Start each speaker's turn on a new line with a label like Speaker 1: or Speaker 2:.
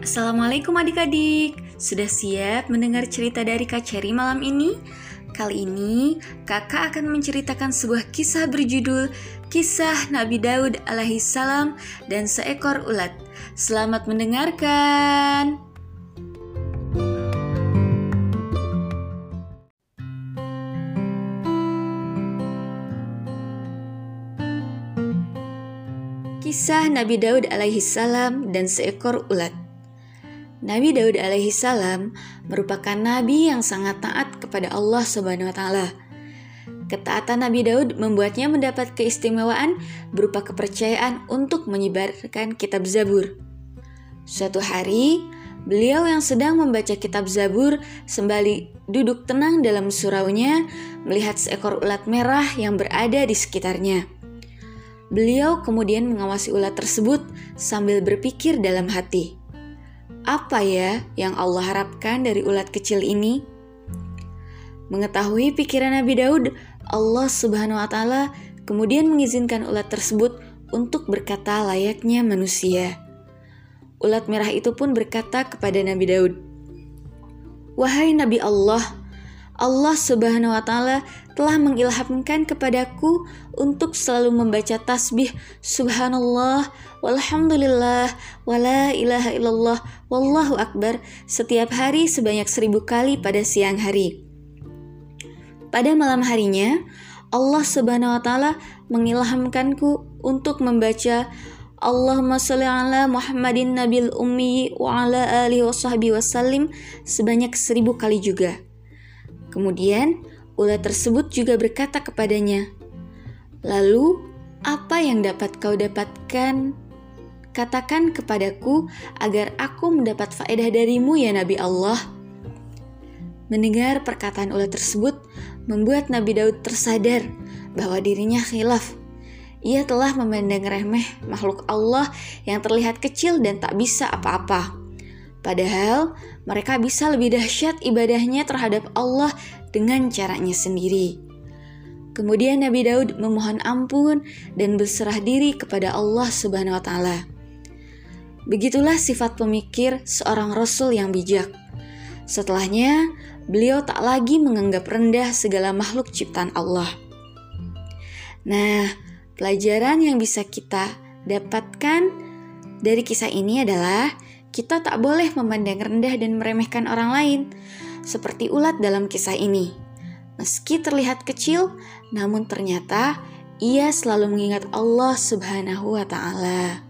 Speaker 1: Assalamualaikum adik-adik Sudah siap mendengar cerita dari Kak Cherry malam ini? Kali ini kakak akan menceritakan sebuah kisah berjudul Kisah Nabi Daud alaihi salam dan seekor ulat Selamat mendengarkan Kisah Nabi Daud alaihi salam dan seekor ulat. Nabi Daud alaihi salam merupakan nabi yang sangat taat kepada Allah Subhanahu wa taala. Ketaatan Nabi Daud membuatnya mendapat keistimewaan berupa kepercayaan untuk menyebarkan kitab Zabur. Suatu hari, beliau yang sedang membaca kitab Zabur sembali duduk tenang dalam suraunya melihat seekor ulat merah yang berada di sekitarnya. Beliau kemudian mengawasi ulat tersebut sambil berpikir dalam hati, "Apa ya yang Allah harapkan dari ulat kecil ini?" Mengetahui pikiran Nabi Daud, Allah Subhanahu wa taala kemudian mengizinkan ulat tersebut untuk berkata layaknya manusia. Ulat merah itu pun berkata kepada Nabi Daud, "Wahai Nabi Allah, Allah Subhanahu wa taala telah mengilhamkan kepadaku untuk selalu membaca tasbih subhanallah walhamdulillah wala ilaha illallah wallahu akbar setiap hari sebanyak seribu kali pada siang hari. Pada malam harinya, Allah Subhanahu wa taala mengilhamkanku untuk membaca Allahumma sholli ala Muhammadin nabil ummi wa ala alihi wa sahbihi wasallim sebanyak seribu kali juga. Kemudian, ulat tersebut juga berkata kepadanya, "Lalu, apa yang dapat kau dapatkan? Katakan kepadaku agar aku mendapat faedah darimu, ya Nabi Allah." Mendengar perkataan ulat tersebut membuat Nabi Daud tersadar bahwa dirinya khilaf. Ia telah memandang remeh makhluk Allah yang terlihat kecil dan tak bisa apa-apa. Padahal mereka bisa lebih dahsyat ibadahnya terhadap Allah dengan caranya sendiri. Kemudian Nabi Daud memohon ampun dan berserah diri kepada Allah Subhanahu wa taala. Begitulah sifat pemikir seorang rasul yang bijak. Setelahnya, beliau tak lagi menganggap rendah segala makhluk ciptaan Allah. Nah, pelajaran yang bisa kita dapatkan dari kisah ini adalah kita tak boleh memandang rendah dan meremehkan orang lain, seperti ulat dalam kisah ini. Meski terlihat kecil, namun ternyata ia selalu mengingat Allah Subhanahu wa Ta'ala.